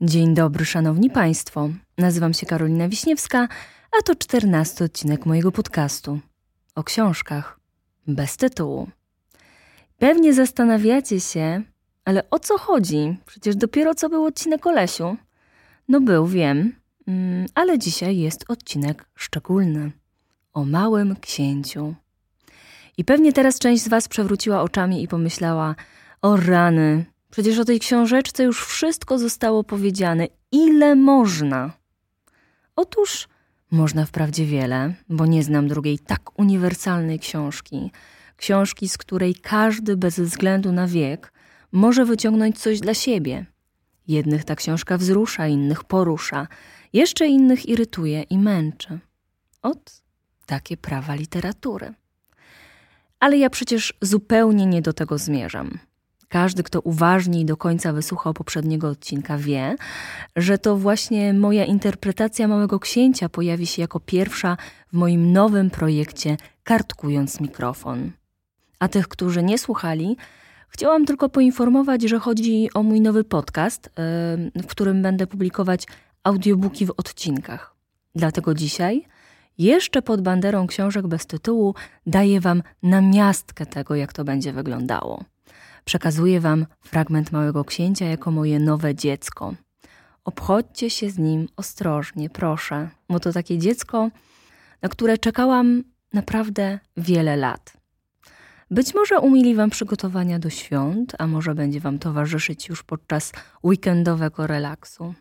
Dzień dobry, szanowni państwo. Nazywam się Karolina Wiśniewska, a to czternasty odcinek mojego podcastu o książkach bez tytułu. Pewnie zastanawiacie się, ale o co chodzi? Przecież dopiero co był odcinek o Lesiu. No był, wiem, mm, ale dzisiaj jest odcinek szczególny o małym księciu. I pewnie teraz część z Was przewróciła oczami i pomyślała: O rany, przecież o tej książeczce już wszystko zostało powiedziane. Ile można? Otóż można wprawdzie wiele, bo nie znam drugiej tak uniwersalnej książki. Książki, z której każdy bez względu na wiek może wyciągnąć coś dla siebie. Jednych ta książka wzrusza, innych porusza, jeszcze innych irytuje i męczy. Ot takie prawa literatury. Ale ja przecież zupełnie nie do tego zmierzam. Każdy, kto uważnie i do końca wysłuchał poprzedniego odcinka, wie, że to właśnie moja interpretacja Małego Księcia pojawi się jako pierwsza w moim nowym projekcie Kartkując Mikrofon. A tych, którzy nie słuchali, chciałam tylko poinformować, że chodzi o mój nowy podcast, w którym będę publikować audiobooki w odcinkach. Dlatego dzisiaj jeszcze pod banderą książek bez tytułu daję Wam namiastkę tego, jak to będzie wyglądało. Przekazuję Wam fragment Małego Księcia jako moje nowe dziecko. Obchodźcie się z nim ostrożnie, proszę, bo to takie dziecko, na które czekałam naprawdę wiele lat. Być może umili Wam przygotowania do świąt, a może będzie Wam towarzyszyć już podczas weekendowego relaksu.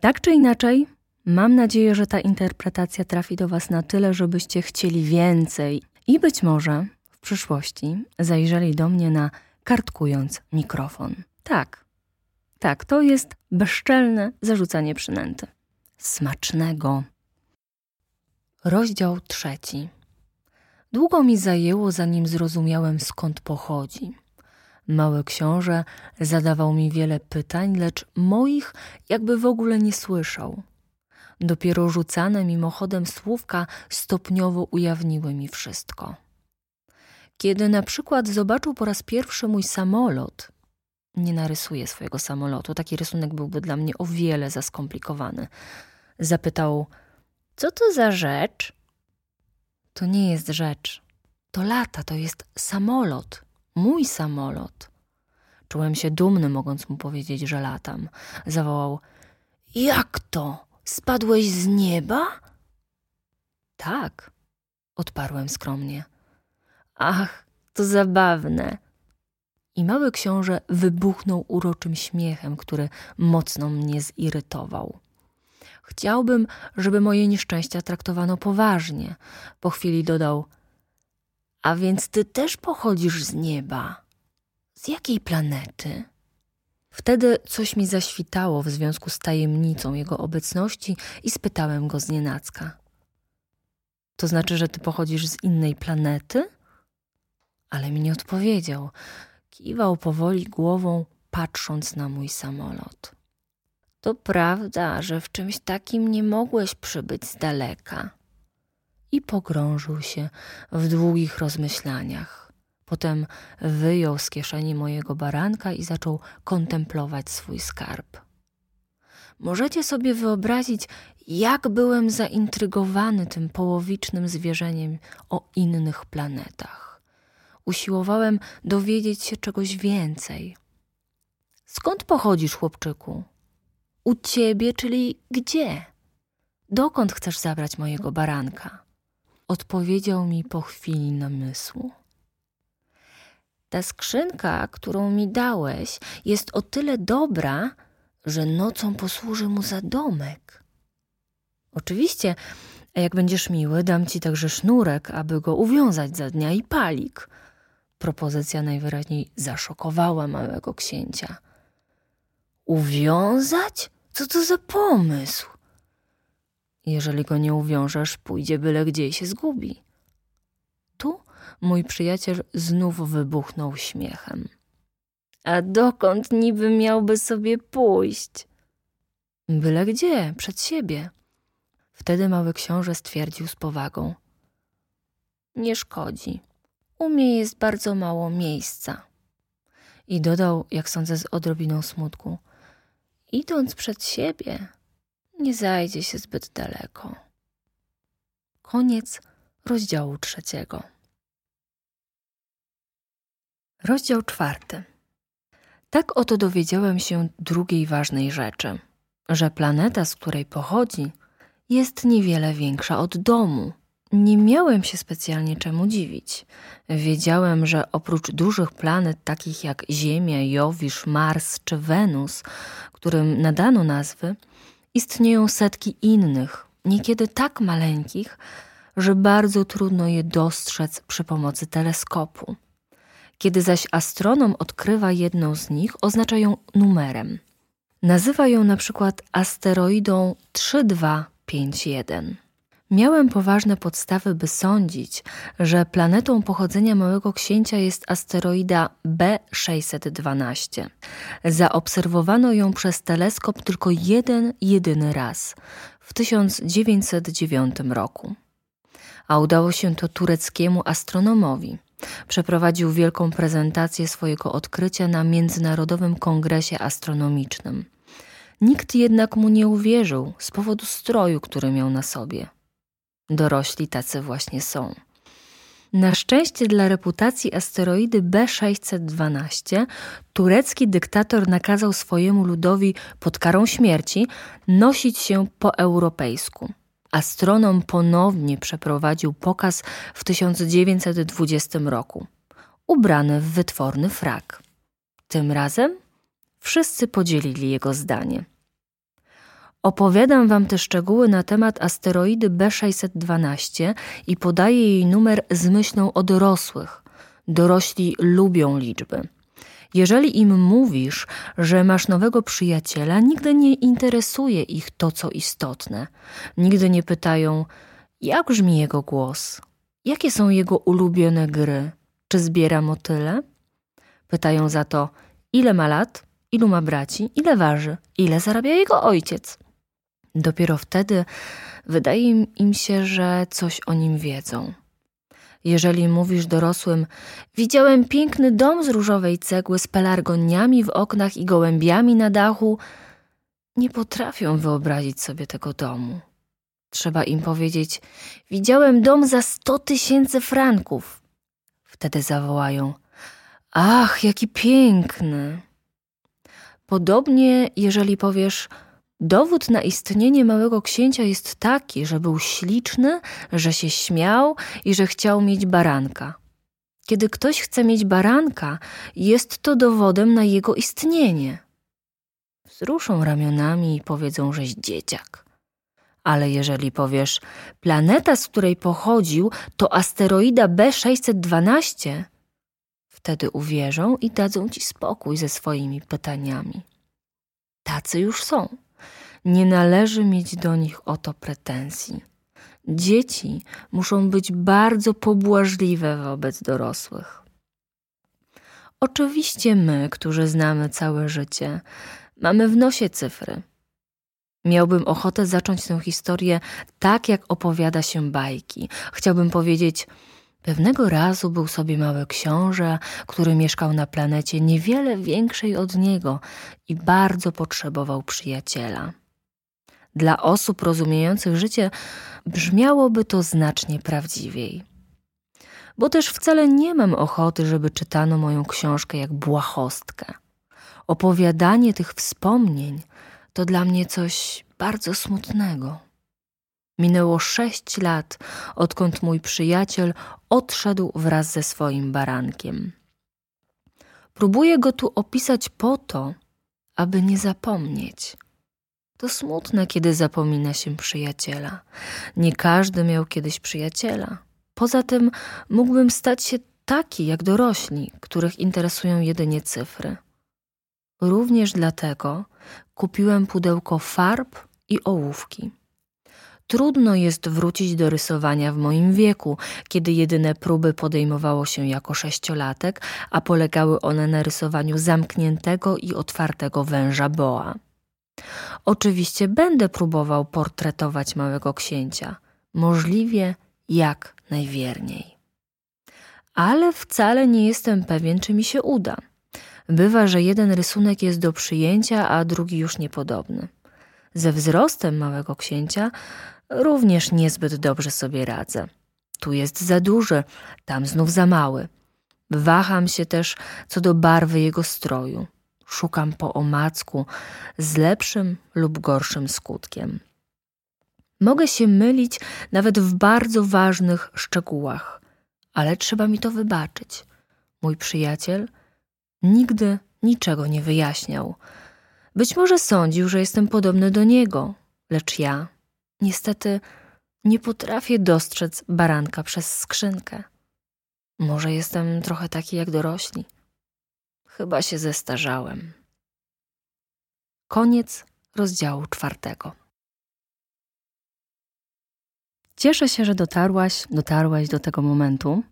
Tak czy inaczej, Mam nadzieję, że ta interpretacja trafi do Was na tyle, żebyście chcieli więcej i być może w przyszłości zajrzeli do mnie na kartkując mikrofon. Tak, tak, to jest bezczelne zarzucanie przynęty. Smacznego. Rozdział trzeci. Długo mi zajęło, zanim zrozumiałem skąd pochodzi. Mały książę zadawał mi wiele pytań, lecz moich jakby w ogóle nie słyszał. Dopiero rzucane mimochodem słówka stopniowo ujawniły mi wszystko. Kiedy na przykład zobaczył po raz pierwszy mój samolot, nie narysuję swojego samolotu, taki rysunek byłby dla mnie o wiele za skomplikowany. Zapytał: Co to za rzecz? To nie jest rzecz. To lata, to jest samolot. Mój samolot. Czułem się dumny, mogąc mu powiedzieć, że latam. Zawołał: Jak to? Spadłeś z nieba? Tak, odparłem skromnie. Ach, to zabawne. I mały książę wybuchnął uroczym śmiechem, który mocno mnie zirytował. Chciałbym, żeby moje nieszczęścia traktowano poważnie. Po chwili dodał: A więc ty też pochodzisz z nieba. Z jakiej planety? Wtedy coś mi zaświtało w związku z tajemnicą jego obecności i spytałem go z nienacka. To znaczy, że ty pochodzisz z innej planety? Ale mi nie odpowiedział. Kiwał powoli głową, patrząc na mój samolot. To prawda, że w czymś takim nie mogłeś przybyć z daleka. I pogrążył się w długich rozmyślaniach. Potem wyjął z kieszeni mojego baranka i zaczął kontemplować swój skarb. Możecie sobie wyobrazić, jak byłem zaintrygowany tym połowicznym zwierzeniem o innych planetach. Usiłowałem dowiedzieć się czegoś więcej. Skąd pochodzisz, chłopczyku? U ciebie, czyli gdzie? Dokąd chcesz zabrać mojego baranka? Odpowiedział mi po chwili namysłu. Ta skrzynka, którą mi dałeś, jest o tyle dobra, że nocą posłuży mu za domek. Oczywiście, jak będziesz miły, dam ci także sznurek, aby go uwiązać za dnia i palik. Propozycja najwyraźniej zaszokowała małego księcia. Uwiązać? Co to za pomysł? Jeżeli go nie uwiążesz, pójdzie byle gdzie i się zgubi. Tu mój przyjaciel znów wybuchnął śmiechem. A dokąd niby miałby sobie pójść? Byle gdzie, przed siebie. Wtedy mały książę stwierdził z powagą. Nie szkodzi. U mnie jest bardzo mało miejsca. I dodał, jak sądzę, z odrobiną smutku. idąc przed siebie, nie zajdzie się zbyt daleko. Koniec rozdziału trzeciego. Rozdział czwarty. Tak oto dowiedziałem się drugiej ważnej rzeczy, że planeta, z której pochodzi, jest niewiele większa od domu. Nie miałem się specjalnie czemu dziwić. Wiedziałem, że oprócz dużych planet takich jak Ziemia, Jowisz, Mars czy Wenus, którym nadano nazwy, istnieją setki innych, niekiedy tak maleńkich, że bardzo trudno je dostrzec przy pomocy teleskopu. Kiedy zaś astronom odkrywa jedną z nich, oznacza ją numerem. Nazywa ją na przykład asteroidą 3251. Miałem poważne podstawy, by sądzić, że planetą pochodzenia Małego Księcia jest asteroida B612. Zaobserwowano ją przez teleskop tylko jeden, jedyny raz w 1909 roku. A udało się to tureckiemu astronomowi. Przeprowadził wielką prezentację swojego odkrycia na Międzynarodowym Kongresie Astronomicznym. Nikt jednak mu nie uwierzył z powodu stroju, który miał na sobie. Dorośli tacy właśnie są. Na szczęście dla reputacji asteroidy B612 turecki dyktator nakazał swojemu ludowi pod karą śmierci nosić się po europejsku. Astronom ponownie przeprowadził pokaz w 1920 roku, ubrany w wytworny frak. Tym razem wszyscy podzielili jego zdanie. Opowiadam Wam te szczegóły na temat asteroidy B612 i podaję jej numer z myślą o dorosłych. Dorośli lubią liczby. Jeżeli im mówisz, że masz nowego przyjaciela, nigdy nie interesuje ich to, co istotne. Nigdy nie pytają, jak brzmi jego głos, jakie są jego ulubione gry, czy zbiera motyle. Pytają za to, ile ma lat, ilu ma braci, ile waży, ile zarabia jego ojciec. Dopiero wtedy wydaje im się, że coś o nim wiedzą. Jeżeli mówisz dorosłym, widziałem piękny dom z różowej cegły z pelargoniami w oknach i gołębiami na dachu, nie potrafią wyobrazić sobie tego domu. Trzeba im powiedzieć, widziałem dom za sto tysięcy franków. Wtedy zawołają, ach, jaki piękny. Podobnie, jeżeli powiesz, Dowód na istnienie małego księcia jest taki, że był śliczny, że się śmiał i że chciał mieć baranka. Kiedy ktoś chce mieć baranka, jest to dowodem na jego istnienie. Wzruszą ramionami i powiedzą, żeś dzieciak. Ale jeżeli powiesz, planeta, z której pochodził, to asteroida B612, wtedy uwierzą i dadzą ci spokój ze swoimi pytaniami. Tacy już są. Nie należy mieć do nich o to pretensji. Dzieci muszą być bardzo pobłażliwe wobec dorosłych. Oczywiście my, którzy znamy całe życie, mamy w nosie cyfry. Miałbym ochotę zacząć tę historię tak, jak opowiada się bajki. Chciałbym powiedzieć, pewnego razu był sobie mały książę, który mieszkał na planecie niewiele większej od niego i bardzo potrzebował przyjaciela. Dla osób rozumiejących życie brzmiałoby to znacznie prawdziwiej. Bo też wcale nie mam ochoty, żeby czytano moją książkę jak błahostkę. Opowiadanie tych wspomnień to dla mnie coś bardzo smutnego. Minęło sześć lat, odkąd mój przyjaciel odszedł wraz ze swoim barankiem. Próbuję go tu opisać po to, aby nie zapomnieć. To smutne, kiedy zapomina się przyjaciela. Nie każdy miał kiedyś przyjaciela. Poza tym mógłbym stać się taki jak dorośli, których interesują jedynie cyfry. Również dlatego kupiłem pudełko farb i ołówki. Trudno jest wrócić do rysowania w moim wieku, kiedy jedyne próby podejmowało się jako sześciolatek, a polegały one na rysowaniu zamkniętego i otwartego węża boa. Oczywiście będę próbował portretować małego księcia, możliwie jak najwierniej. Ale wcale nie jestem pewien, czy mi się uda. Bywa, że jeden rysunek jest do przyjęcia, a drugi już niepodobny. Ze wzrostem małego księcia również niezbyt dobrze sobie radzę. Tu jest za duży, tam znów za mały. Waham się też co do barwy jego stroju. Szukam po omacku z lepszym lub gorszym skutkiem. Mogę się mylić nawet w bardzo ważnych szczegółach, ale trzeba mi to wybaczyć. Mój przyjaciel nigdy niczego nie wyjaśniał. Być może sądził, że jestem podobny do niego, lecz ja niestety nie potrafię dostrzec baranka przez skrzynkę. Może jestem trochę taki jak dorośli. Chyba się zestarzałem. Koniec rozdziału czwartego. Cieszę się, że dotarłaś, dotarłaś do tego momentu.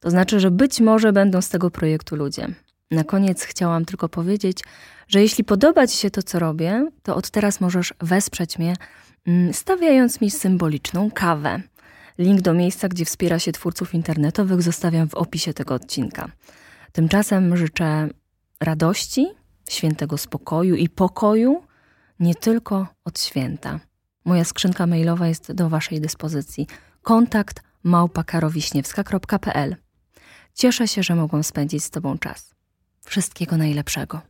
To znaczy, że być może będą z tego projektu ludzie. Na koniec chciałam tylko powiedzieć, że jeśli podoba Ci się to, co robię, to od teraz możesz wesprzeć mnie, mm, stawiając mi symboliczną kawę. Link do miejsca, gdzie wspiera się twórców internetowych, zostawiam w opisie tego odcinka. Tymczasem życzę radości, świętego spokoju i pokoju, nie tylko od święta. Moja skrzynka mailowa jest do Waszej dyspozycji. Kontakt małpakarowiśniewska.pl Cieszę się, że mogłam spędzić z Tobą czas. Wszystkiego najlepszego.